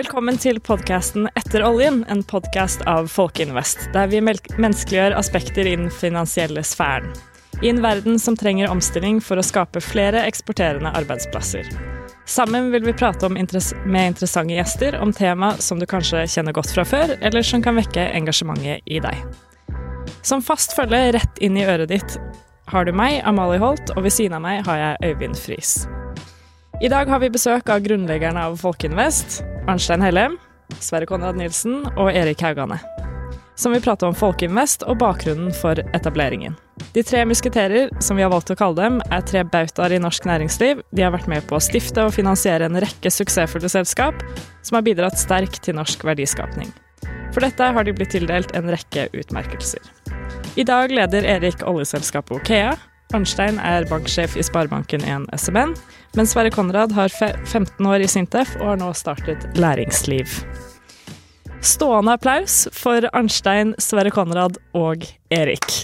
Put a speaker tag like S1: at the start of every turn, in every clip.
S1: Velkommen til podkasten Etter oljen, en podkast av Folkeinvest, der vi menneskeliggjør aspekter i den finansielle sfæren. I en verden som trenger omstilling for å skape flere eksporterende arbeidsplasser. Sammen vil vi prate interess med interessante gjester om tema som du kanskje kjenner godt fra før, eller som kan vekke engasjementet i deg. Som fast følge rett inn i øret ditt har du meg, Amalie Holt, og ved siden av meg har jeg Øyvind Friis. I dag har vi besøk av grunnleggerne av Folkeinvest, Arnstein Hellem, Sverre Konrad Nilsen og Erik Haugane. Som vil prate om Folkeinvest og bakgrunnen for etableringen. De tre musketerer, som vi har valgt å kalle dem, er tre bautaer i norsk næringsliv. De har vært med på å stifte og finansiere en rekke suksessfulle selskap, som har bidratt sterkt til norsk verdiskapning. For dette har de blitt tildelt en rekke utmerkelser. I dag leder Erik oljeselskapet Okea. Arnstein er banksjef i Sparebanken1 SMN, mens Sverre Konrad har 15 år i Sintef og har nå startet Læringsliv. Stående applaus for Arnstein, Sverre Konrad og Erik.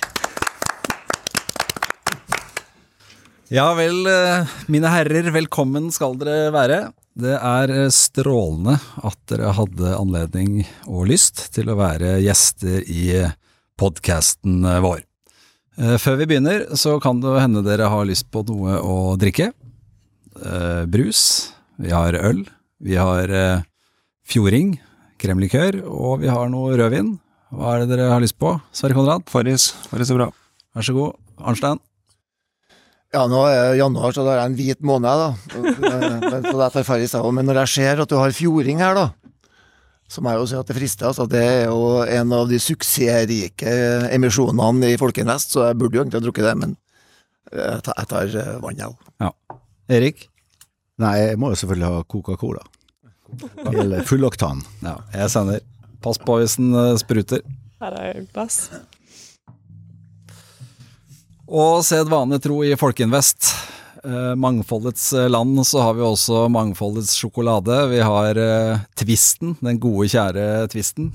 S2: Ja vel, eh, mine herrer, velkommen skal dere være. Det er eh, strålende at dere hadde anledning og lyst til å være gjester i podkasten eh, vår. Eh, før vi begynner, så kan det hende dere har lyst på noe å drikke. Eh, brus, vi har øl, vi har fjording, kremlikør, og vi har noe rødvin. Hva er det dere har lyst på, Sverre Konrad?
S3: Farris. Farris er bra.
S2: Vær så god. Arnstein?
S4: Ja, nå er det januar, så det er en hvit måned, da. Men, så det tar Farris òg. Men når jeg ser at du har fjording her, da, så må jeg jo si at det frister. Altså, det er jo en av de suksessrike emisjonene i Folkeinvest, så jeg burde jo egentlig ha drukket det, men jeg tar, eh, vann, jeg òg.
S2: Ja. Erik?
S5: Nei, jeg må jo selvfølgelig ha Coca-Cola. Eller fulloktan.
S2: Ja, jeg sender. Pass på hvis den eh, spruter.
S1: Her er glass.
S2: Og sedvane tro i Folkeinvest eh, mangfoldets eh, land så har vi også mangfoldets sjokolade. Vi har eh, Twisten, den gode, kjære Twisten.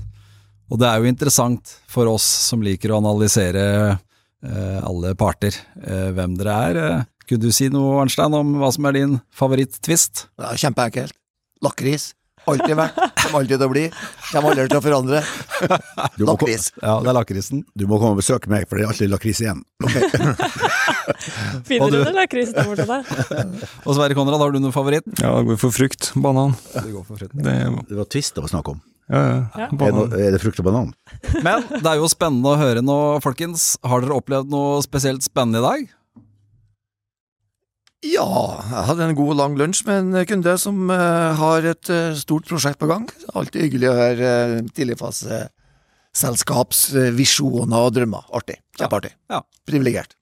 S2: Og det er jo interessant for oss som liker å analysere eh, alle parter, eh, hvem dere er. Kunne du si noe, Arnstein, om hva som er din favoritt-twist?
S4: Ja, kjempeenkelt. Lakris. Alltid vært, kommer alltid til å bli. Kommer aldri til å forandre. Lakris.
S2: Ja, det er lakrisen.
S5: Du må komme og besøke meg, for det er alltid lakris igjen. Okay.
S1: Finner du, du lakris der borte, da?
S2: og Sverre Konrad, har du noen favoritt?
S3: Ja, det går for frukt. Banan.
S2: Det, går for frukt.
S5: det, det var twist det var snakk om.
S3: Ja, ja.
S5: Er, er, det frukt og banan?
S2: Men det er jo spennende å høre nå, folkens. Har dere opplevd noe spesielt spennende i dag?
S4: Ja, jeg hadde en god, og lang lunsj med en kunde som uh, har et uh, stort prosjekt på gang. Alltid hyggelig å høre uh, tidligfaseselskapsvisjoner uh, og drømmer. Artig. Kjempeartig.
S2: Ja. ja.
S4: Privilegert.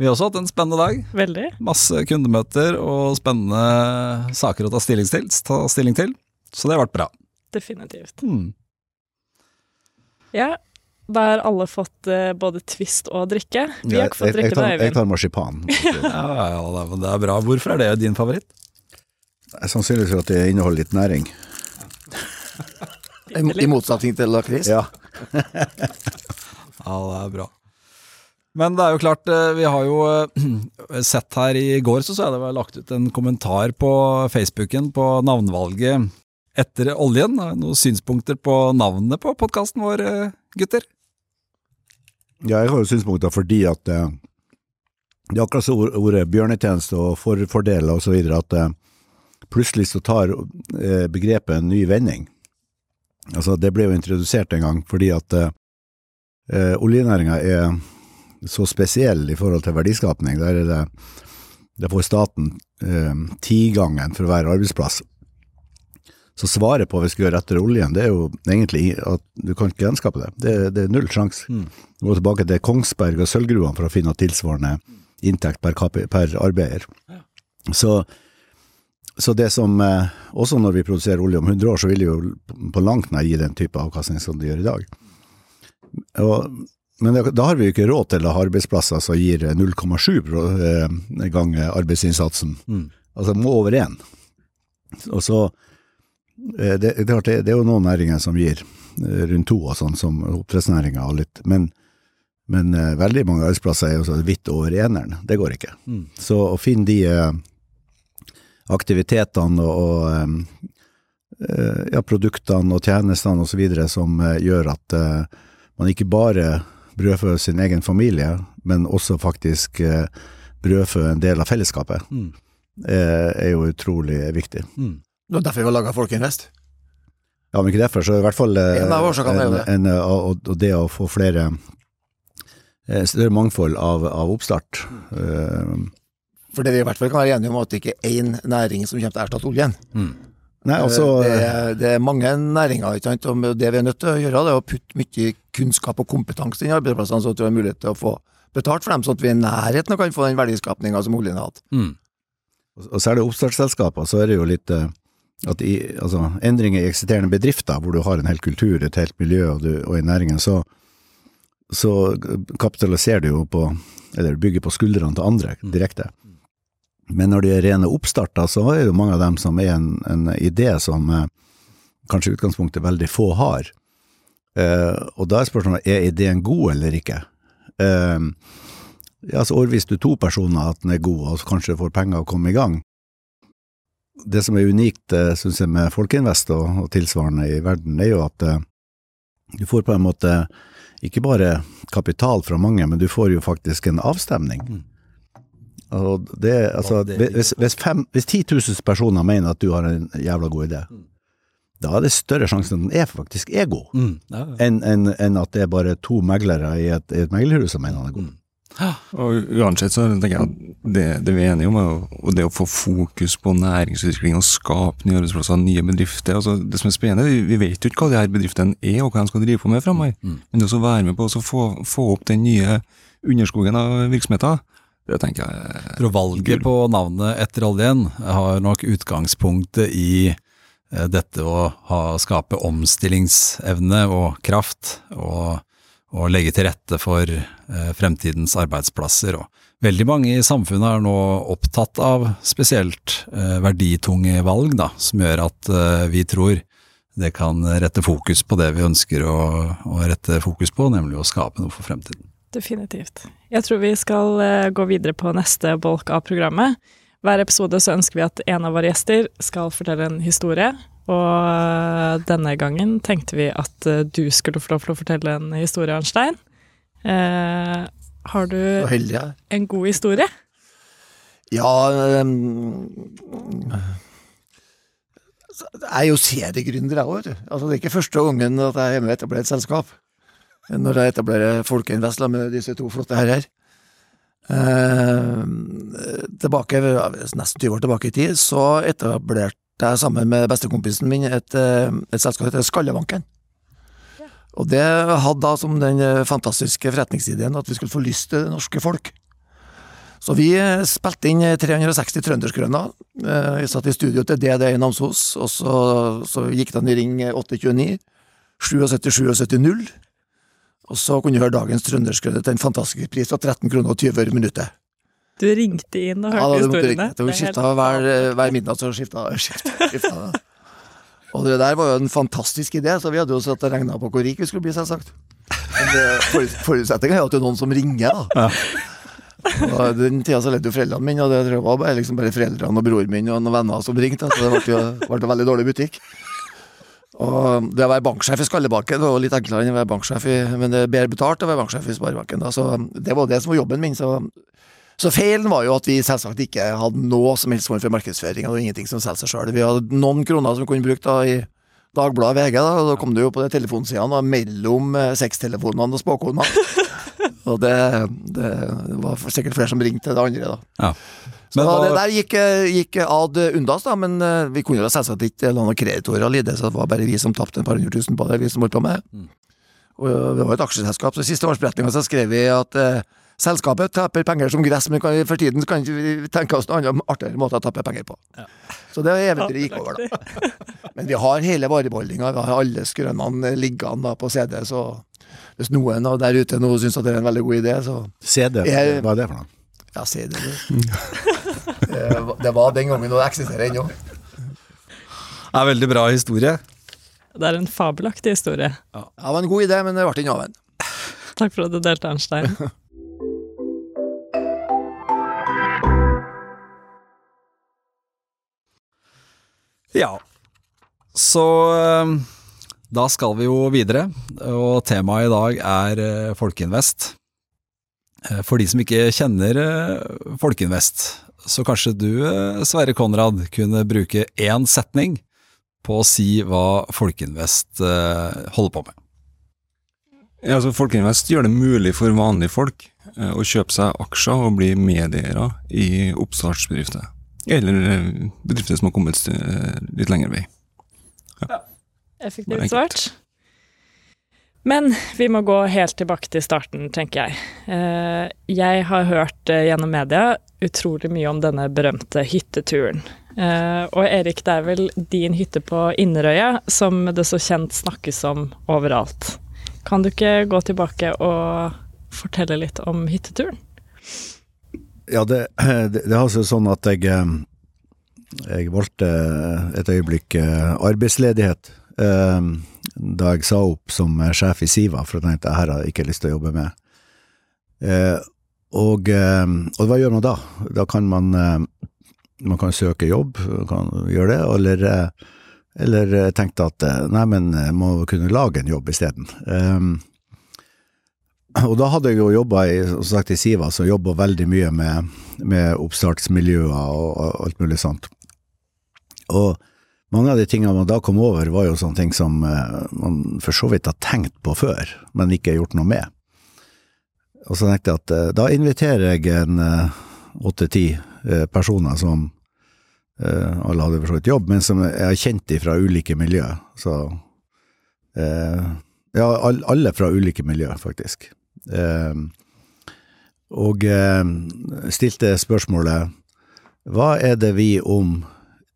S2: Vi har også hatt en spennende dag.
S1: Veldig.
S2: Masse kundemøter og spennende saker å ta stilling til. Ta stilling til. Så det har vært bra.
S1: Definitivt.
S2: Hmm.
S1: Ja, da har alle fått uh, både Twist og drikke. Vi har ikke fått drikke,
S5: da, Øyvind. Jeg tar marsipan.
S2: ja, ja, det er bra. Hvorfor er det din favoritt?
S5: Sannsynligvis for at det inneholder litt næring.
S4: I, I motsetning til lakris?
S5: Ja.
S2: ja, det er bra. Men det er jo klart, eh, vi har jo eh, sett her i går, så så jeg det var lagt ut en kommentar på Facebooken på navnvalget etter oljen. Noen synspunkter på navnet på podkasten vår, gutter?
S5: Ja, jeg har jo synspunkter fordi at eh, det er akkurat så ordet bjørnetjeneste og for, fordeler videre, at det plutselig så tar eh, begrepet en ny vending. Altså, det ble jo introdusert en gang fordi at eh, eh oljenæringa er så spesiell i forhold til verdiskapning. Der er det, det får staten eh, tigangen for hver arbeidsplass. Så svaret på hvis vi skal gjøre etter oljen, det er jo egentlig at du kan ikke gjenskape det. Det, det er null sjanse. Mm. Gå tilbake til Kongsberg og sølvgruvene for å finne tilsvarende inntekt per, per arbeider. Ja. Så, så, det som eh, Også når vi produserer olje om 100 år, så vil det jo på langt nær gi den type avkastning som det gjør i dag. Og, men da har vi jo ikke råd til å ha arbeidsplasser som gir 0,7 eh, ganger arbeidsinnsatsen. Mm. Altså må over én. Og så det, det, det, er jo noen næringer som gir eh, rundt to og sånn, som oppdrettsnæringa og litt, men, men uh, veldig mange arbeidsplasser er jo sånn vidt over eneren. Det går ikke. Mm. Så å finne de aktivitetene og, og eh, ja, produktene og tjenestene osv. som eh, gjør at eh, man ikke bare brødfør sin egen familie, men også faktisk brødfører brødfør en del av fellesskapet,
S2: Mm.
S5: eh, er jo utrolig viktig.
S2: Mm.
S4: Det var derfor vi har laga Folkeinvest?
S5: Ja, men ikke derfor, så i hvert fall eh,
S4: En
S5: en- en, og, og det å få flere eh, større mangfold av, av oppstart. Eh,
S4: For det vi i hvert fall kan være enige om, at det ikke er én næring som kommer til å erstatte oljen.
S2: Mm.
S5: nei, altså
S4: det, det er mange næringer, ikke sant? og det vi er nødt til å gjøre, det er å putte mye kunnskap og kompetanse inn i arbeidsplassene, sånn at vi har mulighet til å få betalt for dem, sånn at vi er i nærheten og kan få den verdiskapninga som oljen har hatt.
S2: Mm.
S5: Og så er det oppstartsselskaper, så er det jo litt eh, at i, altså, endringer i eksisterende bedrifter, hvor du har en hel kultur, et helt miljø, og, du, og i næringen, så, så kapitaliserer du jo på, eller bygger på skuldrene til andre direkte. Men når de er rene oppstarter, så er det jo mange av dem som er en, en idé som eh, kanskje i utgangspunktet veldig få har. Eh, og da er spørsmålet er ideen god eller ikke. Eh, ja, så overbeviser du to personer at den er god, og så kanskje får penger å komme i gang. Det som er unikt, syns synes jeg, med Folkeinvest og, og tilsvarende i verden, er jo at eh, du får på en måte ikke bare kapital fra mange, men du får jo faktisk en avstemning.
S2: Mm.
S5: Og det, altså, hvis, hvis, fem, hvis 10 000 personer mener at du har en jævla god idé,
S2: Mm.
S5: da er det større sjanse at den er faktisk er god,
S2: Mm. Ja, ja.
S5: enn en, en at det er bare to meglere i et, i et meglerhus som mener den er god.
S3: Og uansett så tenker jeg at det, det vi er enige om, er det å få fokus på næringsutvikling og skape nye arbeidsplasser, nye bedrifter. altså Det som er spennende, vi- vet jo ikke hva de her bedriftene er, og hva de skal drive på med framover.
S2: Mm.
S3: Men det å være med på å få, få opp den nye underskogen av virksomheter, det tenker jeg
S2: er tror valget på navnet etter oljen har nok utgangspunktet i eh, dette å ha, skape omstillingsevne og kraft, og, og legge til rette for eh, fremtidens arbeidsplasser. Og veldig mange i samfunnet er nå opptatt av spesielt eh, verditunge valg, da, som gjør at eh, vi tror det kan rette fokus på det vi ønsker å, å rette fokus på, nemlig å skape noe for fremtiden.
S1: Definitivt. Jeg tror vi skal gå videre på neste bolk av programmet. Hver episode så ønsker vi at en av våre gjester skal fortelle en historie. Og denne gangen tenkte vi at eh, du skulle få lov til å fortelle en historie, Arnstein. Eh, har du
S4: heldig er.
S1: en god historie?
S4: Ja um, Jeg er jo seriegründer, jeg òg. Altså, det er ikke første gangen at jeg er med og etablerer et selskap. Når jeg etablerer Folkeinvest med disse to flotte herrer. Eh, tilbake, nesten 20 år tilbake i tid, så etablerte jeg sammen med bestekompisen min et, eh, et selskap som heter Skallebanken. Og det hadde da som den eh, fantastiske forretningsideen at vi skulle få lyst til det norske folk. Så vi eh, spilte inn eh, 360 trønderskrøner. Vi satt i studio til DD i Namsos, og så, så gikk den i ring 829, 77 77 0. Og så kunne du høre dagens trønderskrøne til en fantastisk pris av 13 kroner og 20 øre minuttet.
S1: Du ringte inn og
S4: Ja,
S1: hørte
S4: ja,
S1: historiene. Ja, er
S4: skifta hver, eh, hver midnatt, så skifta, skifta, skifta det. Og det der var jo en fantastisk idé, så vi hadde jo satt og regna på hvor rik vi skulle bli, selvsagt. Men det- for- forutsetningen er jo at det er noen som ringer, da. Og den tida så levde jo foreldrene mine, og det var bare, liksom bare foreldrene og broren min og noen venner som ringte, så det ble jo ble en veldig dårlig butikk. Og det å være banksjef i Skallebakken var jo litt enklere enn å være banksjef i Men det er bedre betalt å være banksjef i Sparebanken, da, så det var det som var jobben min. Så, så feilen var jo at vi selvsagt ikke hadde noe som helst form for markedsføring, og ingenting som selger seg sjøl. Vi hadde noen kroner som vi kunne brukt da i Dagbladet VG, da, og da kom det jo på de telefonsidene mellom eh, sextelefonene og spåkonene. og det, det var sikkert flere som ringte det andre, da.
S2: Ja.
S4: Så
S2: Men hva-
S4: det der gikk, gikk ad undas, da, men eh, vi kunne jo selvsagt ikke la noen kreditorer lide, så det var bare vi som tapte et par hundre tusen på det, vi som holdt på med det.
S2: Mm.
S4: Og eh, vi var et aksjeselskap, så i siste årsberetninga så skrev vi at eh, selskapet taper penger som gress, men kan, for tiden kan vi tenke oss noen annen artigere måte å tappe penger på. Så det eventyret gikk over, da. Men vi har hele varebeholdninga, vi har alle skrønene liggende på CD, så hvis noen av der ute nå syns det er en veldig god idé, så
S5: CD,
S4: Jeg-
S5: hva er det for noe?
S4: ja, CD. det. Det var- Det var den gangen, og det eksisterer ennå.
S2: Det er veldig bra historie.
S1: Det er en fabelaktig historie.
S4: Ja, det var en god idé, men det ble ikke noe av den.
S1: Takk for at du delte, Arnstein.
S2: Ja. så eh, da skal vi jo videre, og temaet i dag er eh, Folkeinvest. Eh, For de som ikke kjenner Folkeinvest, så kanskje du, Sverre Konrad, kunne bruke én setning på å si hva Folkeinvest holder på med.
S3: Ja, altså Folkeinvest gjør det mulig for vanlige folk å kjøpe seg aksjer og bli medeiere i oppstartsbedrifter. Eller eh, bedrifter som har kommet eh, litt lengre vei. Ja,
S1: Effektivt svart. Men vi må gå helt tilbake til starten, tenker jeg. Eh, Jeg har hørt gjennom media utrolig mye om denne berømte hytteturen. Og Erik, det er vel din hytte på Inderøya som det så kjent snakkes om overalt. Kan du ikke gå tilbake og fortelle litt om hytteturen?
S5: Ja, det, det, det er altså sånn at jeg, eh, jeg valgte et øyeblikk eh, arbeidsledighet eh, da jeg sa opp som sjef i Siva, for jeg tenkte at her har jeg ikke lyst til å jobbe med. Og, og hva gjør man da? Da kan man, man kan søke jobb, kan gjøre det, eller, eller tenkte at nei, men må kunne lage en jobb isteden. Og da hadde jeg jo jobba i, i Siva, så jobba veldig mye med, med oppstartsmiljøer og, alt mulig sånt. Og mange av de tingene man da kom over, var jo sånne ting som eh, man for så vidt har tenkt på før, men ikke gjort noe med. Og så tenkte jeg at eh, da inviterer jeg en åtte-ti eh, personer som alle hadde for så vidt jobb, men som jeg har kjent fra ulike miljø. Så ja, alle fra ulike miljø, faktisk. Eh, og eh, stilte spørsmålet hva er det vi om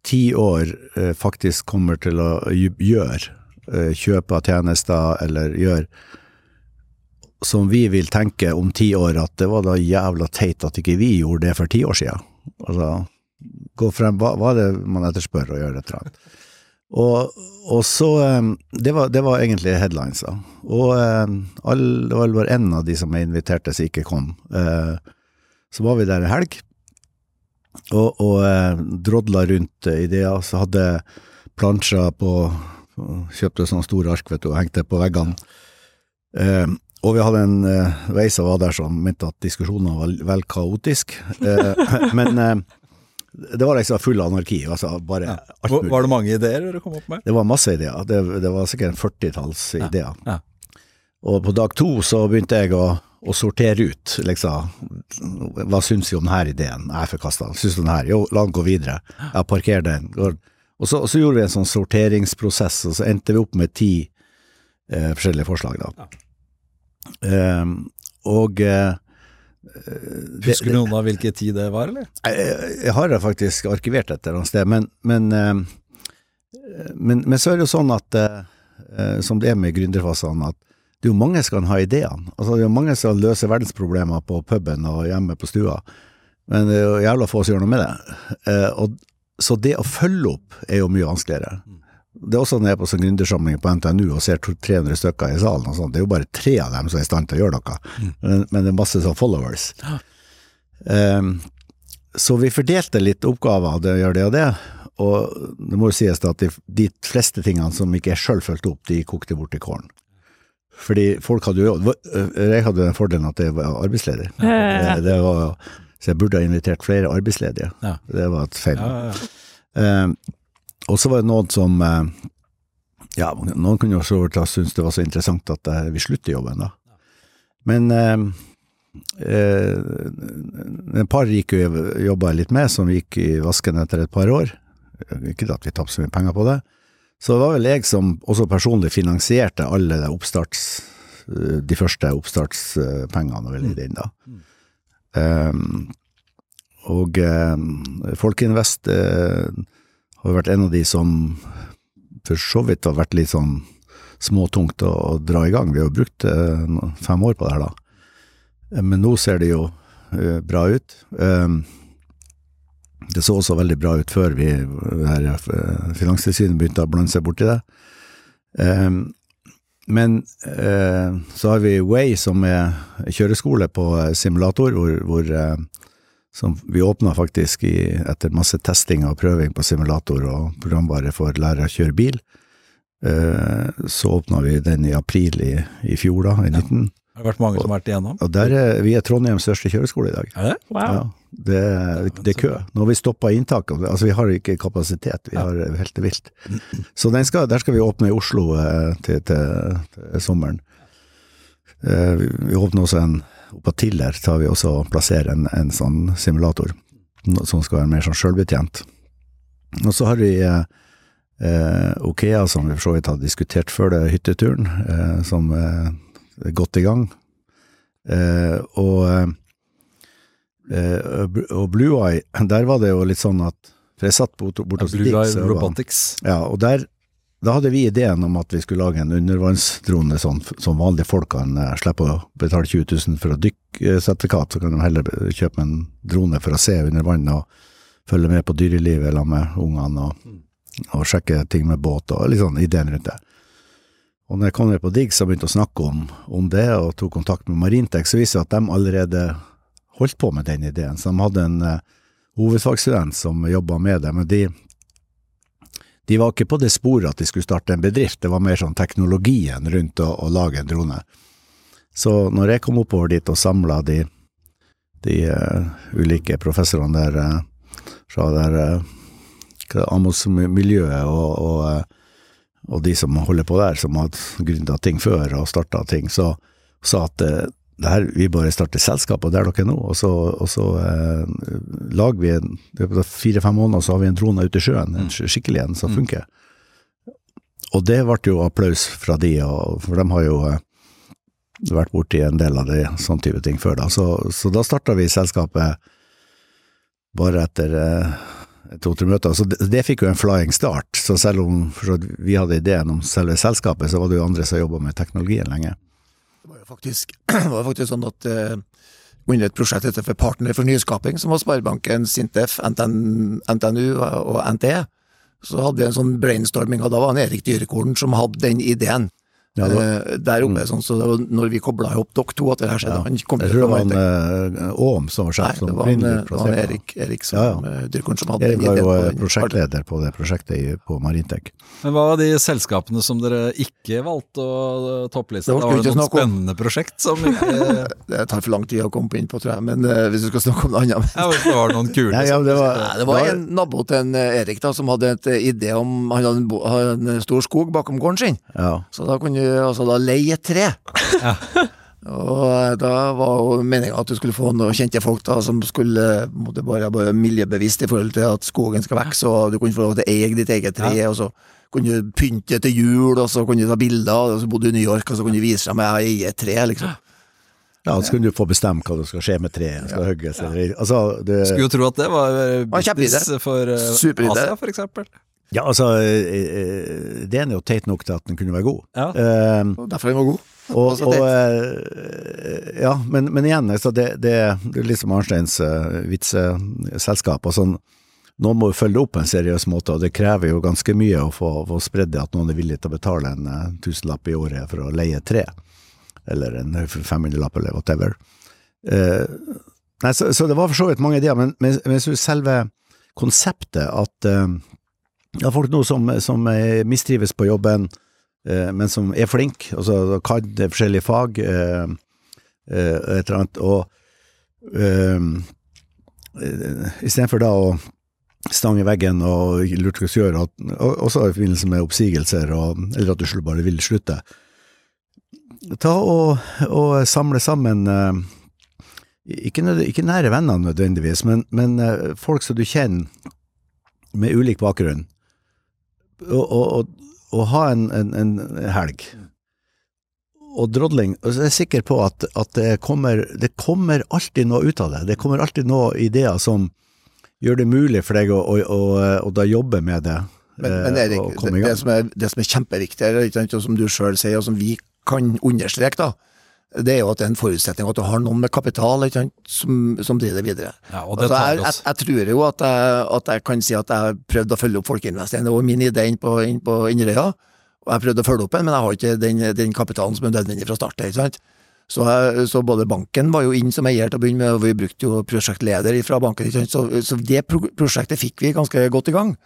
S5: ti år eh, faktisk kommer til å gjøre, kjøpe av tjenester eller gjøre som vi vil tenke om ti år at det var da jævla teit at ikke vi gjorde det for ti år siden. Altså, gå frem, hva, hva er det man etterspør å gjøre et eller? Og, og så eh, det var, det var egentlig headlines, da. Og eh, all, det var bare én av de som jeg inviterte som ikke kom. Eh, så var vi der en helg, og, og eh, drodla rundt eh, ideer. Så hadde plansjer på Kjøpte sånne store ark vet du, og hengte på veggene. Eh, og vi hadde en eh, vei som var der som mente at diskusjonen var vel kaotisk. Eh, men eh, det var liksom full anarki. Altså bare alt
S2: Var
S5: mulig.
S2: var det mange ideer dere kom opp med?
S5: Det var masse ideer. Det, det var sikkert en førtitalls ideer.
S2: ja.
S5: Og på dag to så begynte jeg å, å sortere ut, liksom. Hva syns vi om denne ideen? Jeg forkasta den. Syns du den her? Jo, la den gå videre. Ja, parker den. Og så, og så gjorde vi en sånn sorteringsprosess, og så endte vi opp med ti eh, forskjellige forslag, da. Um, og eh,
S2: Husker du noen av hvilken tid det var, eller?
S5: jeg, jeg har det faktisk arkivert et eller annet sted, men, men, eh, men, men så er det jo sånn at, eh, eh, som det er med gründerfasene, at det er jo mange som kan ha ideene. Altså, det er jo mange som løser verdensproblemer på puben og hjemme på stua, men det er jo jævla få som gjør noe med det. Eh, og, så det å følge opp er jo mye vanskeligere. Det er også når jeg er på sånn gründersamling på NTNU og ser 300 stykker i salen, og sånt, det er jo bare tre av dem som er i stand til å gjøre noe, men, men det er masse sånn followers. Um, så vi fordelte litt oppgaver, det gjør det og det, og det må jo sies at de, de fleste tingene som ikke er sjøl fulgte opp, de kokte bort i kålen. Fordi folk hadde jo Jeg hadde den fordelen at jeg var arbeidsledig.
S1: Ja.
S5: Det, det var, så jeg burde ha invitert flere arbeidsledige.
S2: Ja.
S5: Det var et feil.
S2: Ja.
S5: Eh, og så var det noen som eh, Ja, noen kunne jo så vidt synes det var så interessant at eh, vi slutter jobben, da. Men eh, eh, et par gikk jo jobba litt med, som gikk i vasken etter et par år. Ikke at vi tapte så mye penger på det. Så det var vel jeg som også personlig finansierte alle de oppstarts de første oppstartspengene vel i den, da. Um, og um, Folkeinvest eh, har vært en av de som for så vidt har vært litt sånn småtungt å, å dra i gang. Vi har brukt eh, fem år på det her, da. Eh, Men nå ser det jo eh, bra ut. Um, det så også veldig bra ut før vi, her, eh, Finanstilsynet begynte å blande seg borti det. Um, men eh, så har vi Way, som er kjøreskole på eh, simulator, hvor, hvor, eh, som vi åpna faktisk i, etter masse testing og prøving på simulator og programvare for lærere å kjøre bil. Eh, så åpna vi den i april i, i fjor, da, i 19.
S2: Det har vært mange som har vært igjennom.
S5: Og der er, vi er Trondheims største kjøreskole i dag.
S2: Er det?
S1: Wow.
S5: Ja, det, det er kø. Nå har vi stoppa inntaket, altså vi har ikke kapasitet, vi har helt vilt. Så den skal, der skal vi åpne i Oslo eh, til, til, til sommeren. Eh, vi, vi åpner også en på Tiller tar vi også og plasserer en, en sånn simulator, som skal være mer sånn sjølbetjent. Og så har vi eh, eh, Okea, som vi for så vidt har diskutert før det, hytteturen, eh, som eh, er godt i gang. Eh, og eh, og Blue Eye, der var det jo litt sånn at For jeg satt bort, bort hos Dick,
S2: Robotics.
S5: Ja, og der da hadde vi ideen om at vi skulle lage en undervannsdrone sånn som vanlige folk kan eh, slippe å betale 20 000 for å dykke sertifikat, så kan de heller kjøpe en drone for å se under vann og følge med på dyrelivet sammen med ungene og, og sjekke ting med båt og litt sånn ideen rundt det. Og når jeg kom ned på Digg og begynte å snakke om, om det, og tok kontakt med Marintek, så viste det at de allerede holdt på med den ideen. Så de hadde en uh, hovedfagsstudent som jobba med det, men de, de var ikke på det sporet at de skulle starte en bedrift, det var mer sånn teknologien rundt å, å lage en drone. Så når jeg kom oppover dit og samla de, de uh, ulike professorene der uh, fra der uh, Amos-miljøet og, og, og de som holder på der, som hadde gründa ting før og starta ting, så sa at her, vi bare starter selskap, og der dere er nå, og så, og så eh, lager vi en fire-fem måneder så har vi en drone ute i sjøen, en skikkelig en som funker. Og det ble jo applaus fra de, for de har jo eh, vært borti en del av det, sånn type ting før. da. Så, så da starta vi selskapet bare etter eh, to-tre møter. Så det, det fikk jo en flying start. Så selv om for så vi hadde ideen om selve selskapet, så var det jo andre som jobba med teknologien lenge.
S4: Faktisk, det var faktisk sånn at uh, under et prosjekt heter for Partner for nyskaping, som var Sparebanken, Sintef, NTN, NTNU og NTE, så hadde vi en sånn brainstorming, og da var det Erik Dyrekorn som hadde den ideen.
S5: Ja, det var-
S4: eh, der oppe, sånn, så det var når vi kobla opp dere to, at det her skjedde.
S5: Ja.
S4: Han kom
S5: Jeg tror det var en
S4: Maritec.
S5: eh, Åm som var sjef.
S4: Nei,
S5: som
S4: det var, han,
S5: opprinnelig
S4: det var han Erik, Erik som,
S5: Ja, ja.
S4: Dyrkorn som hadde
S5: Erik var jo eh,
S4: på
S5: prosjektleder på det prosjektet på Marintek.
S2: Men hva var de selskapene som dere ikke valgte å toppliste?
S4: Det
S2: Da
S4: var
S2: var det noen spennende prosjekt som ikke
S4: Det tar for lang tid å komme inn på, tror jeg, men uh, hvis du skal snakke om det annet
S2: Ja, hvis det var noen kule
S5: Nei, ja, det var,
S4: Nei, det var en nabo til en eh, Erik da, som hadde et eh, idé om Han hadde en, bo- hadde en stor skog bakom gården sin,
S5: ja.
S4: så da kunne altså da leie et tre. Og eh, da var jo meninga at du skulle få noen kjente folk da, som skulle måtte bare være miljøbevisst i forhold til at skogen skal vokse, og du kunne få lov til å eie ditt eget tre, og så kunne du pynte til jul, og så kunne du ta bilder, og så bodde du i New York, og så kunne du vise dem at jeg eier et tre, liksom.
S5: ja, så kunne du få bestemme hva som skal skje med treet. Skal ja. eller Altså, det,
S2: Skulle jo tro at det var eh, business for
S4: uh,
S2: Asia, for eksempel.
S5: Ja, altså det eh, er jo teit nok til at den kunne være god.
S2: Ja.
S4: Uh, derfor den var god.
S5: og,
S4: Altså,
S5: og
S4: det-
S5: eh, Ja, men, men igjen, altså, det, det, det er litt som Arnsteins uh, vitseselskap. Sånn, noen må jo følge det opp på en seriøs måte, og det krever jo ganske mye å få, få spredd det at noen er villig til å betale en uh, tusenlapp i året for å leie et tre, eller en 500-lapp eller whatever. Eh, nei, så, så det var for så vidt mange ideer, men, men, men selve konseptet at uh, ja, folk nå som, som mistrives på jobben, eh, men som er flink, altså kan forskjellige fag, eh, eh, et eller annet, og eh, istedenfor da å stange veggen og lurt hva du skal gjøre, og, og også i forbindelse med oppsigelser, og, eller at du bare vil slutte, ta og, og samle sammen ikke, ikke nære venner nødvendigvis, men, men folk som du kjenner med ulik bakgrunn, å, og, og ha en, en, en helg. Og drodling, jeg så er jeg sikker på at, at det, kommer, det kommer alltid noe ut av det. Det kommer alltid noen ideer som gjør det mulig for deg å, å, å, å da jobbe med det.
S4: Men,
S5: eh,
S4: men Erik, det, det, som er, det som er sant, og som du sjøl sier, og som vi kan understreke, da, det er jo at det er en forutsetning at du har noen med kapital ikke som, som driver det videre.
S2: Ja, og det
S4: Altså, jeg, jeg, jeg tror jo at jeg, at jeg kan si at jeg har prøvd å følge opp Folkeinvest. Det var min idé inn på, inn på Inderøya, og jeg prøvde å følge opp den, men jeg har ikke den, den kapitalen som er nødvendig fra start. Ikke sant? Så, så både banken var jo inn som eier til å begynne med, og vi brukte jo prosjektleder fra banken. Så, så det pro prosjektet fikk vi ganske godt i gang.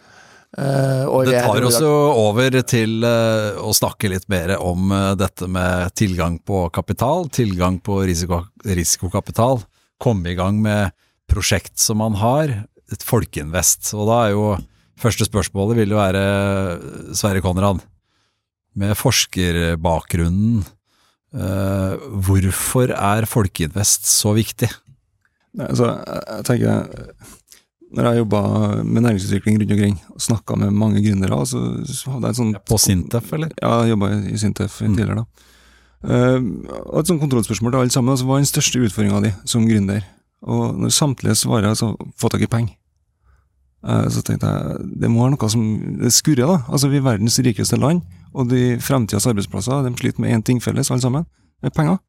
S4: Eh, og
S2: Det tar oss jo over til eh, å snakke litt mer om eh, dette med tilgang på kapital, tilgang på risiko, risikokapital, komme i gang med prosjekt som man har, et folkeinvest. Og da er jo første spørsmålet vil jo være, Sverre Konrad, med forskerbakgrunnen, eh, hvorfor er folkeinvest så viktig?
S3: Nei, altså, jeg, jeg tenker Når jeg jobba med næringsutvikling rundt omkring og snakka med mange gründere, så, så hadde jeg en sånn...
S2: På Sintef, eller?
S3: Ja, jeg jobba i Sintef
S2: Mm.
S3: tidligere, da. Uh, og et sånt kontrollspørsmål til alle sammen. Altså, hva er den største utfordringa di som gründer? Og når samtlige svarer altså få tak i penger, uh, så tenkte jeg det må være noe som det skurrer, da. Altså, vi er verdens rikeste land, og de fremtidas arbeidsplasser de sliter med én ting felles, alle sammen. Det er penger.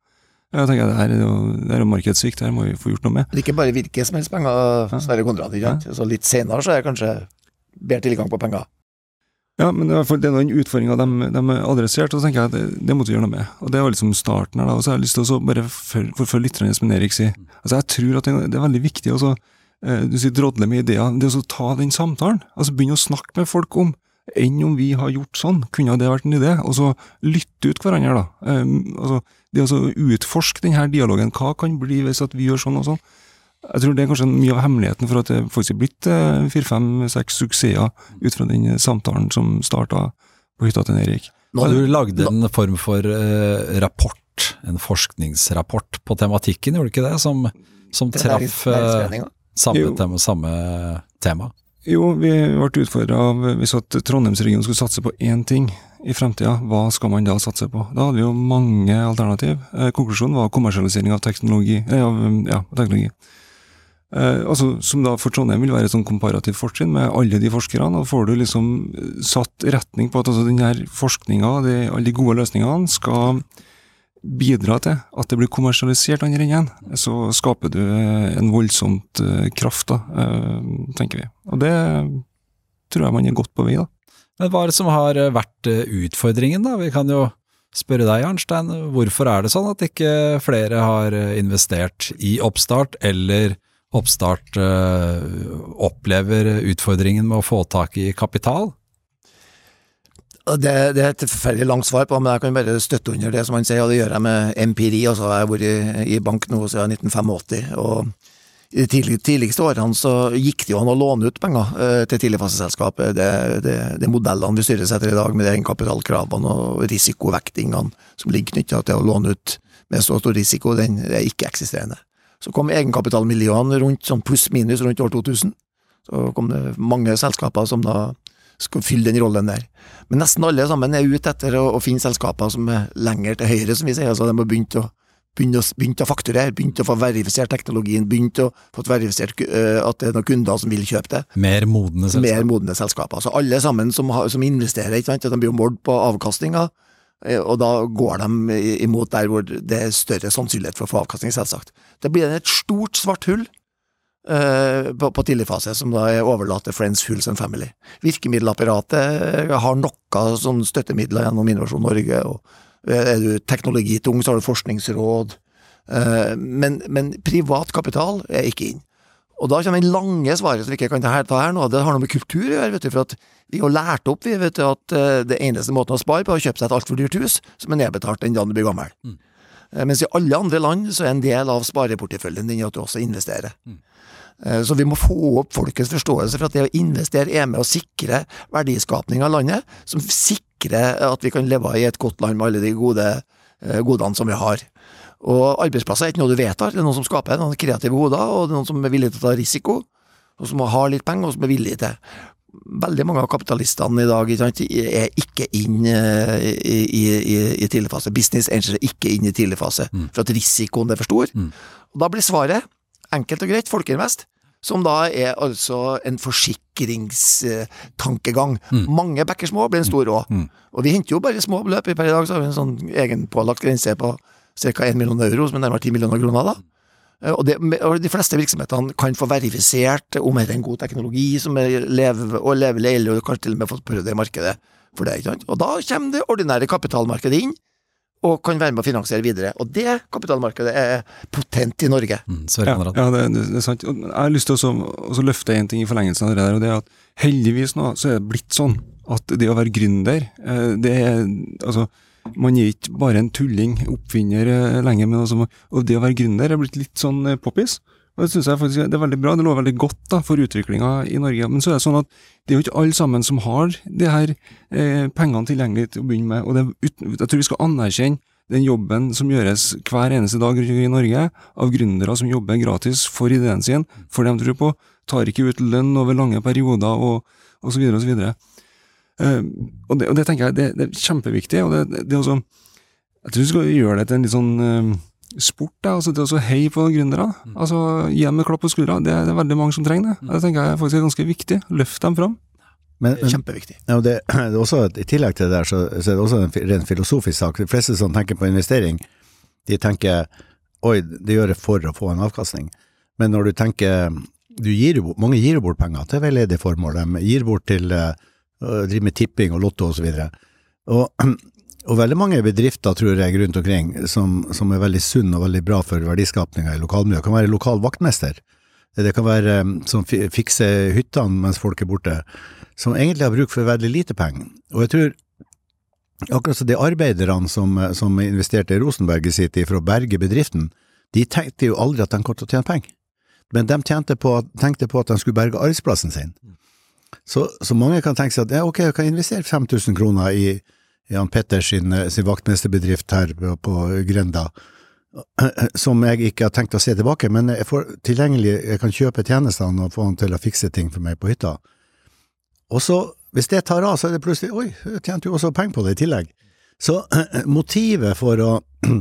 S3: Jeg tenker det her er jo, det er jo markedssvikt, det her må vi få gjort noe med.
S4: Det er ikke bare hvilke som helst penger, Sverre Konrad. Ja. Så litt senere så er det kanskje bedre tilgang på penger.
S3: Ja, men det er det er den utfordringa de, de adresserte, og så tenker jeg at det, det måtte vi gjøre noe med. Og det var liksom starten her, da. Og så har jeg lyst til å bare forfølge litt som Erik sier. Altså, jeg tror at det, det er veldig viktig å så, eh, du sier drodle med ideer. Det å ta den samtalen, altså begynne å snakke med folk om enn om vi har gjort sånn, kunne det vært en idé? Og så lytte ut hverandre, da. Um, altså, det å utforske denne dialogen, hva kan bli hvis at vi gjør sånn og sånn? Jeg tror det er kanskje mye av hemmeligheten for at det faktisk er blitt eh, fire, fem, seks suksesser ut fra den samtalen som starta på hytta til Erik.
S4: Nå, har
S2: Du lagd en form for eh, rapport, en forskningsrapport på tematikken, gjorde du ikke det? Som, som traff eh, samme, tema, samme tema.
S3: Jo, vi ble utfordra av hvis at Trondheimsregionen skulle satse på én ting i fremtida, hva skal man da satse på? Da hadde vi jo mange alternativ. Eh, konklusjonen var kommersialisering av teknologi. Eh, av, um, ja, teknologi. Eh, altså, som da for Trondheim vil være et sånn komparativt fortrinn med alle de forskerne. og får du liksom eh, satt retning på at altså, denne forskninga, de, alle de gode løsningene, skal bidra til at det blir kommersialisert andre enden, så skaper du eh, en voldsomt kraft, da, tenker vi. Og det tror jeg man er godt på vei, da.
S2: Men hva er det som har eh, vært eh, utfordringen, da? Vi kan jo spørre deg, Arnstein. Hvorfor er det sånn at ikke flere har eh, investert i oppstart, eller oppstart opplever utfordringen med å få tak i kapital?
S4: Det, det er et forferdelig langt svar på, men jeg kan bare støtte under det som han sier, og det gjør jeg med empiri. Altså, jeg har vært i bank nå siden 1985, og i de tidlig, tidligste årene så gikk det jo an å låne ut penger eh, til tidligfaseselskap. Det, det, det modellene vi styres etter i dag, med egenkapitalkravene og risikovektingene som ligger knytta til å låne ut med så stor risiko, den er ikke-eksisterende. Så kom egenkapitalmiljøene rundt sånn pluss-minus rundt år 2000. Så kom det mange selskaper som da skal fylle den rollen der. Men nesten alle sammen er ute etter å, å finne selskaper som er lenger til høyre, som vi sier. Altså de har begynt å, begynt å, begynt å fakturere, begynte å få verifisert teknologien, begynte å få verifisert eh, at det er noen kunder som vil kjøpe det.
S2: Mer modne
S4: Mer modne selskaper. Altså alle sammen som, har, som investerer, ikke sant, de blir jo målt på avkastninga, eh, og da går de imot der hvor det er større sannsynlighet for å få avkastning, selvsagt. Det blir et stort svart hull eh, på, på tidligfase, som da er overlatt til Friends, Fools and Family. Virkemiddelapparatet har noe sånn støttemidler gjennom Innovasjon Norge, og er du teknologitung, så har du forskningsråd, eh, men, men privat kapital er ikke inn. Og da kommer det lange svaret som vi ikke kan ta her, ta her nå, det har noe med kultur å gjøre, vet du, for at vi har lært opp vi vet du, at eh, det eneste måten å spare på er å kjøpe seg et altfor dyrt hus, som er nedbetalt den dagen du blir gammel. Mm. Mens i alle andre land så er en del av spareporteføljen din at du også investerer. Mm. Så vi må få opp folkets forståelse for at det å investere er med å sikre verdiskapning av landet, som sikrer at vi kan leve i et godt land med alle de gode eh, godene som vi har. Og arbeidsplasser er ikke noe du vedtar, det er noen som skaper noen kreative hoder, og det er noen som er villige til å ta risiko, og som har litt penger, og som er villige til. Veldig mange av kapitalistene i dag sant, er ikke inn eh, i, i, i, i tidlig fase. Business angels er ikke inn i tidlig fase, for at risikoen er for stor. Og da blir svaret, enkelt og greit, Folkeinvest. Som da er altså en forsikringstankegang. Mange bekker små blir en stor rå. Og vi henter jo bare små beløp. Per i dag så har vi en sånn egenpålagt grense på ca. 1 million euro, som er nærmere 10 millioner kroner. da. Eh, Og, det, og De fleste virksomhetene kan få verifisert om det er en god teknologi som er leve, og levelig, eller kanskje til og med fått prøvd det i markedet for det. ikke sant? Og Da kommer det ordinære kapitalmarkedet inn og kan være med å finansiere videre. Og det kapitalmarkedet er potent i Norge.
S2: Mm,
S3: Ja, ja det, det, er sant. Jeg har lyst til å også løfte en ting i forlengelsen av det der, og det er at heldigvis nå så er det blitt sånn at det å være gründer, eh, det er altså man er ikke bare en tulling, oppfinner eh, lenger, men altså, og det å være gründer er blitt litt sånn eh, poppis. Og Det synes jeg faktisk det er veldig bra, det lover veldig godt da, for utviklinga i Norge. Men så er det sånn at det er jo ikke alle sammen som har de her eh, pengene tilgjengelig til å begynne med. og det, Jeg tror vi skal anerkjenne den jobben som gjøres hver eneste dag i Norge, av gründere som jobber gratis for ideen sin, for det de tror på, tar ikke ut lønn over lange perioder og, og så videre og så. Eh, og, det, og det tenker jeg det, det er kjempeviktig. og det, det er også, Jeg tror vi skal gjøre det til en litt sånn eh, sport. det, altså det å heie på gründere. altså Gi dem et klapp på skuldra. Det, er- det er veldig mange som trenger det. Det tenker jeg faktisk er ganske viktig. Løft dem fram.
S5: Men, men
S4: kjempeviktig.
S5: ja, det, det er også, I tillegg til det der, så, så er det også en rent filosofisk sak. De fleste som tenker på investering, de tenker oi, det gjør jeg for å få en avkastning. Men når du tenker du gir, Mange gir bort penger til veldedige formål. De gir bort til eh, å drive med tipping og lotto osv. Og, og veldig mange bedrifter, tror jeg, rundt omkring som, som er veldig sunn og veldig bra for verdiskapninga i lokalmiljøet, kan være lokal vaktmester. Det kan være eh, som fikser hyttene mens folk er borte, som egentlig har bruk for veldig lite penger. Og jeg tror akkurat som de arbeiderne som, som investerte i Rosenberg i sin tid for å berge bedriften, de tenkte jo aldri at de kom til å tjene penger. Men de på, tenkte på at de skulle berge arbeidsplassen sin. Så, så mange kan tenke seg at ja, ok, jeg kan investere 5000 kroner i Jan Petters sin, sin vaktmesterbedrift her på, på Grenda, som jeg ikke har tenkt å se tilbake, men jeg får tilgjengelig, jeg kan kjøpe tjenestene og få han til å fikse ting for meg på hytta. Og så, hvis det tar av, så er det plutselig oi, jeg tjente jo også penger på det i tillegg. Så motivet for å,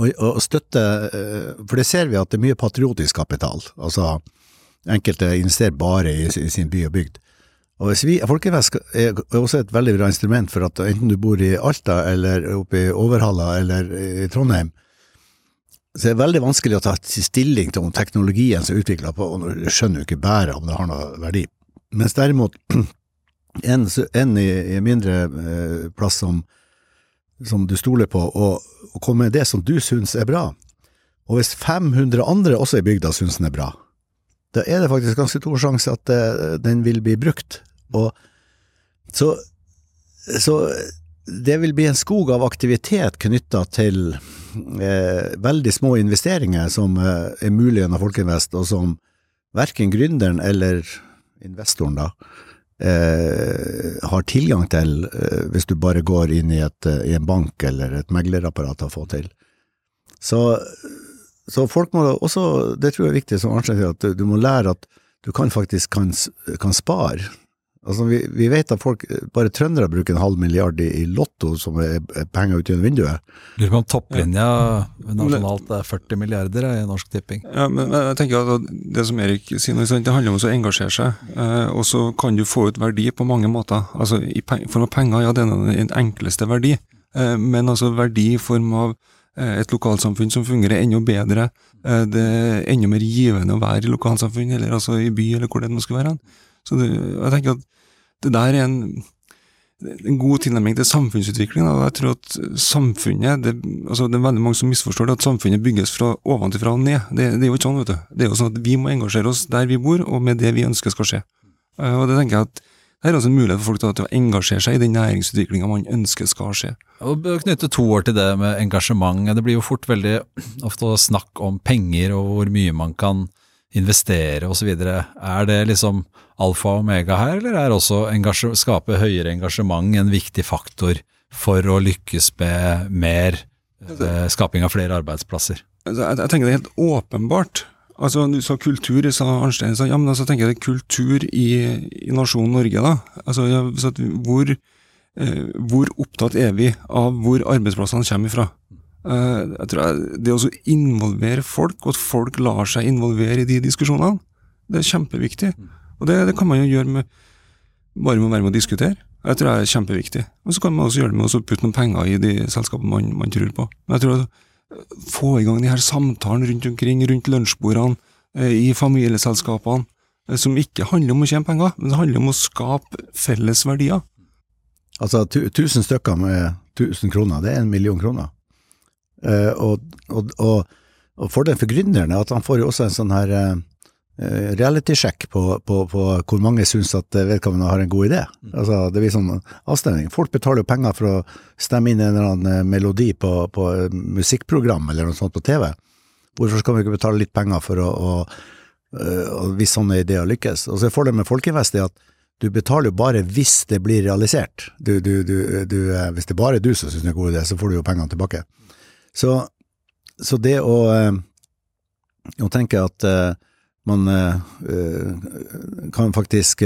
S5: å, å støtte eh, For det ser vi at det er mye patriotisk kapital. Altså, enkelte investerer bare i, i sin by og bygd. Og vi, Folkevesk er også et veldig bra instrument for at enten du bor i Alta eller oppe i Overhalla eller i Trondheim, så er det veldig vanskelig å ta stilling til om teknologien som er utvikla på, og du skjønner jo ikke bæret om det har noe verdi. Mens derimot en, en i, i mindre eh, plass som, som du stoler på, og, og kommer med det som du syns er bra, og hvis 500 andre også i bygda syns den er bra, da er det faktisk ganske stor sjanse at eh, den vil bli brukt. Og så, så det vil bli en skog av aktivitet knytta til eh, veldig små investeringer som eh, er mulig gjennom Folkeinvest, og som verken gründeren eller investoren da eh, har tilgang til eh, hvis du bare går inn i, et, eh, i en bank eller et meglerapparat å få til. Så så folk må også, det tror jeg er viktig, som Arnstein sier, at du, må lære at du kan faktisk kan, kan spare. Altså, vi, vi vet at folk, bare trøndere bruker en halv milliard i, i lotto, som er, er penger ut gjennom vinduet.
S2: Lurer på om topplinja nasjonalt er 40 milliarder i Norsk Tipping.
S3: Ja, men jeg tenker at Det som Erik sier, det handler om å engasjere seg. Eh, og så kan du få ut verdi på mange måter. Altså I form av penger, ja, det er den enkleste verdi. Eh, men altså verdi i form av eh, et lokalsamfunn som fungerer enda bedre. Eh, det er enda mer givende å være i lokalsamfunn, eller altså i by, eller hvor det nå skal være. Så det, jeg tenker at det der er en, en god tilnærming til samfunnsutvikling. Da. Jeg tror at samfunnet det, altså det er veldig mange som misforstår det, at samfunnet bygges fra ovenfra og ned. Det, det er jo ikke sånn, vet du. Det er jo sånn at Vi må engasjere oss der vi bor, og med det vi ønsker skal skje. Eh, Og det tenker jeg at det er også en mulighet for folk til, å engasjere seg i den næringsutviklinga man ønsker skal skje.
S2: Og knytte to år til det med engasjement. Det blir jo fort veldig ofte snakk om penger og hvor mye man kan investere osv. Er det liksom alfa og omega her, eller er også å skape høyere engasjement en viktig faktor for å lykkes med mer eh, skaping av flere arbeidsplasser?
S3: Altså, Jeg, jeg tenker det er helt åpenbart. Altså, Du sa kultur, sa Arnstein sa, ja, men altså tenker jeg kultur i, i nasjonen Norge. da. Altså, ja, så hvor, eh, hvor opptatt er vi av hvor arbeidsplassene kommer ifra? Eh, jeg tror jeg, Det å involvere folk, og at folk lar seg involvere i de diskusjonene, det er kjempeviktig. Og det, det kan man jo gjøre med bare med å være med å diskutere. Jeg tror det er kjempeviktig. Og så kan man også gjøre det med å putte noen penger i de selskapene man, man tror på. Men jeg tror at få i gang de her samtalene rundt omkring, rundt lunsjbordene, eh, i familieselskapene, eh, som ikke handler om å tjene penger, men det handler om å skape felles verdier.
S5: Altså tu, tusen stykker med 1000 kroner, det er en million kroner. Eh, og, og, og, og fordelen for gründeren er at han får jo også en sånn her reality-sjekk på, på, på hvor mange syns at vedkommende har en god idé. Altså, det blir sånn avstemning. Folk betaler jo penger for å stemme inn en eller annen eh, melodi på, på musikkprogram eller noe sånt på TV. Hvorfor skal vi ikke betale litt penger for å, å, å hvis sånne ideer lykkes? Og så er fordelen med Folkeinvest er at du betaler jo bare hvis det blir realisert. Du, du, du, hvis det bare er du som syns det er en god idé, så får du jo pengene tilbake. Så, så det å, å tenke at man kan faktisk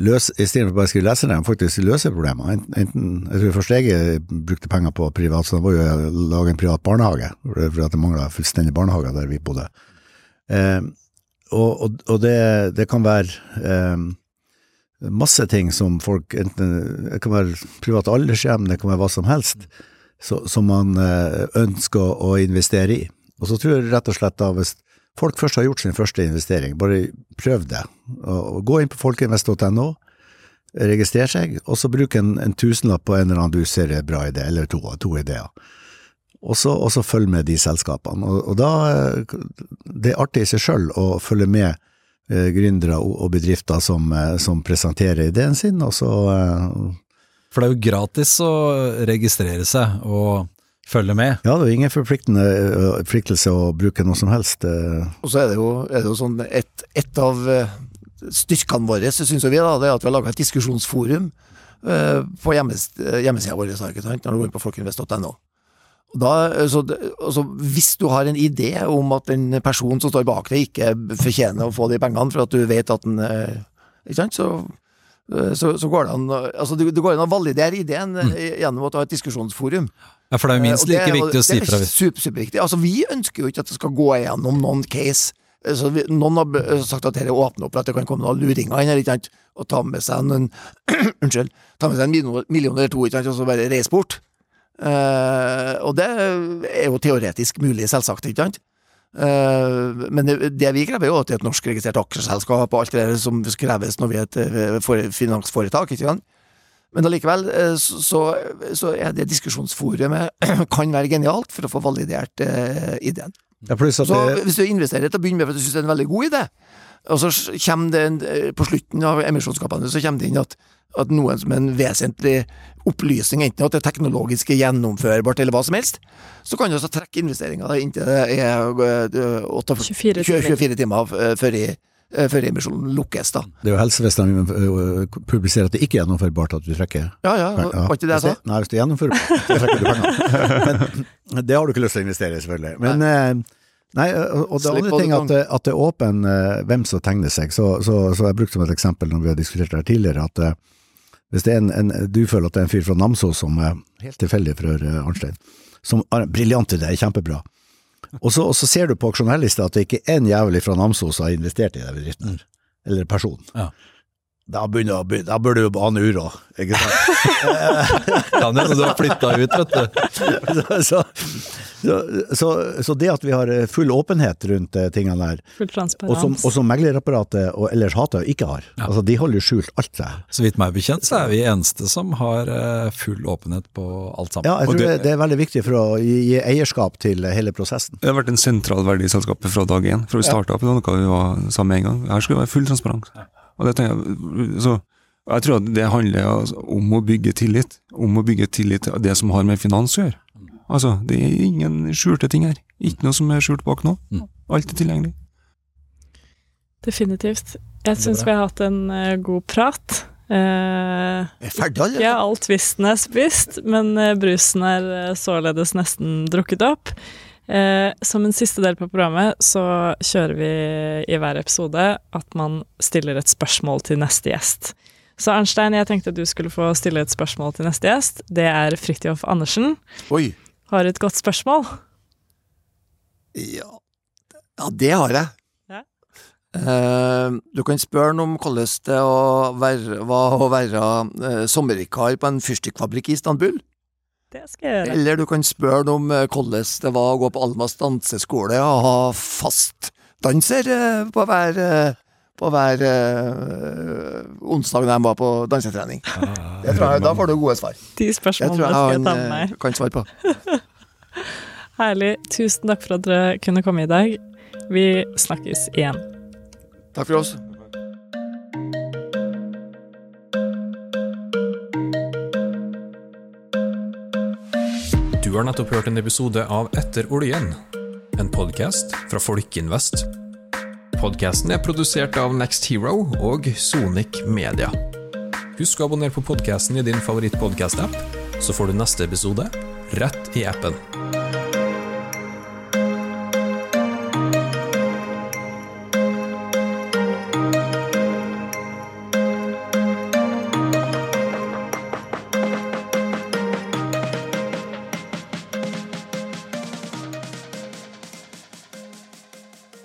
S5: løse, istedenfor bare å skrive leserne, faktisk løse problemer. Enten, jeg tror først jeg brukte penger på privat, så det var jo å lage en privat barnehage, fordi det mangla fullstendig barnehage der vi bodde. Uh, og, og, og det, det, kan være eh, masse ting som folk enten, Det kan være privat aldershjem, det kan være hva som helst, så, som man ønsker å investere i. Og så tror jeg rett og slett da, hvis folk først har gjort sin første investering, bare prøv det. Gå inn på folkeinvest.no, registrer seg, og så bruk en, en tusenlapp på en eller annen du ser er bra idé, eller to, to ideer. Og så, følg med de selskapene. Og, og, da Det er artig i seg sjøl å følge med eh, gründere og, og bedrifter som, som, presenterer ideen sin, og så eh,
S2: For det er jo gratis å registrere seg og følge med.
S5: Ja, det er ingen forpliktelse å bruke noe som helst.
S4: Og så er det jo, er det jo sånn et, et av styrkene våre, syns vi, da, det er at vi har laga et diskusjonsforum på hjemmesida vår, ikke sant, når du går inn på folkeinvest.no. Da, så, altså, hvis du har en idé om at den personen som står bak deg ikke fortjener å få de pengene for at du vet at den Ikke sant, så så, så, går det an altså det, går an å validere ideen mm. gjennom å ta et diskusjonsforum.
S2: Ja, For det er jo minst like viktig å si fra.
S4: Det er super, superviktig. Altså, vi ønsker jo ikke at det skal gå igjennom noen case. Så vi, noen har sagt at dette åpner opp for at det kan komme noen luringer inn her, ikke sant, og ta med seg en Unnskyld. Ta med seg en million, eller to, ikke sant, og så bare reise bort. Uh, og det er jo teoretisk mulig, selvsagt, ikke sant. Uh, men det, det, vi krever, jo at det er et norskregistrert aksjeselskap og alt det der som kreves når vi er et finansforetak. ikke sant? Men allikevel så, så, er det diskusjonsforumet kan være genialt for å få validert eh, ideen.
S5: Ja, så
S4: det... Hvis du investerer til å begynne med for at du syns det er en veldig god idé, og så kommer det en, på slutten av emisjonskampanjen så kommer det inn at, at noen som er en vesentlig opplysning, enten at det er teknologisk gjennomførbart eller hva som helst, så kan du også trekke investeringa inntil det er 8, 24, 24 timer før i før emisjonen lukkes, da.
S5: Det er jo helsevesenet som publiserer at det ikke er gjennomførbart at du trekker
S4: Ja, ja, var ikke det jeg sa?
S5: Nei, hvis det er gjennomførbart, så trekker du penger. Men det har du ikke lyst til å investere i, selvfølgelig. Men nei. Nei, og det andre ting at, at det er åpen hvem som tegner seg, så, så, så jeg brukt som et eksempel når vi har diskutert det her tidligere, at hvis en, en, du føler at det er en fyr fra Namsos som er helt tilfeldig for Arnstein, som har en briljant idé, kjempebra, og så, og så, ser du på aksjonærlista at det ikke er en jævel fra Namsos har investert i den bedriften, eller personen. Ja. Da, begynner, da bør du jo ane uro, ikke sant?
S2: kan hende du har flytta ut, vet du.
S5: så, så, så, så, det at vi har full åpenhet rundt tingene der,
S1: full
S5: og som, og som meglerapparatet og ellers hater ikke har, ja. altså de holder skjult alt det.
S2: Så vidt meg bekjent så er vi eneste som har full åpenhet på alt sammen.
S5: Ja, jeg tror det, det, er veldig viktig for å gi, gi, eierskap til hele prosessen.
S3: Det har vært en sentral verdi i selskapet fra dag én, fra vi starta opp, det var noe vi var sammen med en gang. Her skulle det være full transparens. Ja. Og det tenker jeg, så jeg tror at det handler altså om å bygge tillit. Om å bygge tillit til det som har med finans å gjøre. Altså, det er ingen skjulte ting her. Ikke noe som er skjult bak noe. Mm. Alt er tilgjengelig.
S1: Definitivt. Jeg syns vi har hatt en uh, god prat.
S4: Uh, er ferdig,
S1: Ikke alt vissten er spist, men uh, brusen er således nesten drukket opp. Eh, som en siste del på programmet så kjører vi i hver episode at man stiller et spørsmål til neste gjest. Så Arnstein, jeg tenkte at du skulle få stille et spørsmål til neste gjest. Det er Fridtjof Andersen.
S4: Oi.
S1: Har du et godt spørsmål?
S4: Ja, ja det har jeg. Ja. Eh, du kan spørre ham om hvordan det var å være eh, sommervikar på en fyrstikkfabrikk i Istanbul.
S1: Det skal jeg gjøre.
S4: Eller du kan spørre om eh, hvordan det var å gå på Almas danseskole og ha fast danser eh, på hver, eh, på hver øh, onsdag da jeg var på dansetrening. Tror jeg, Da får du gode svar.
S1: De
S4: Det
S1: spørsmålene
S4: tror jeg
S1: skal jeg ta med meg.
S4: kan svare på.
S1: Herlig. Tusen takk for at dere kunne komme i dag. Vi snakkes igjen.
S4: Takk for oss.
S6: Du har nettopp hørt en episode av Etter oljen, en podkast fra Folkinvest. Podkasten er produsert av Next Hero og Sonic Media. Husk å abonnere på podkasten i din favorittpodkast-app, så får du neste episode rett i appen.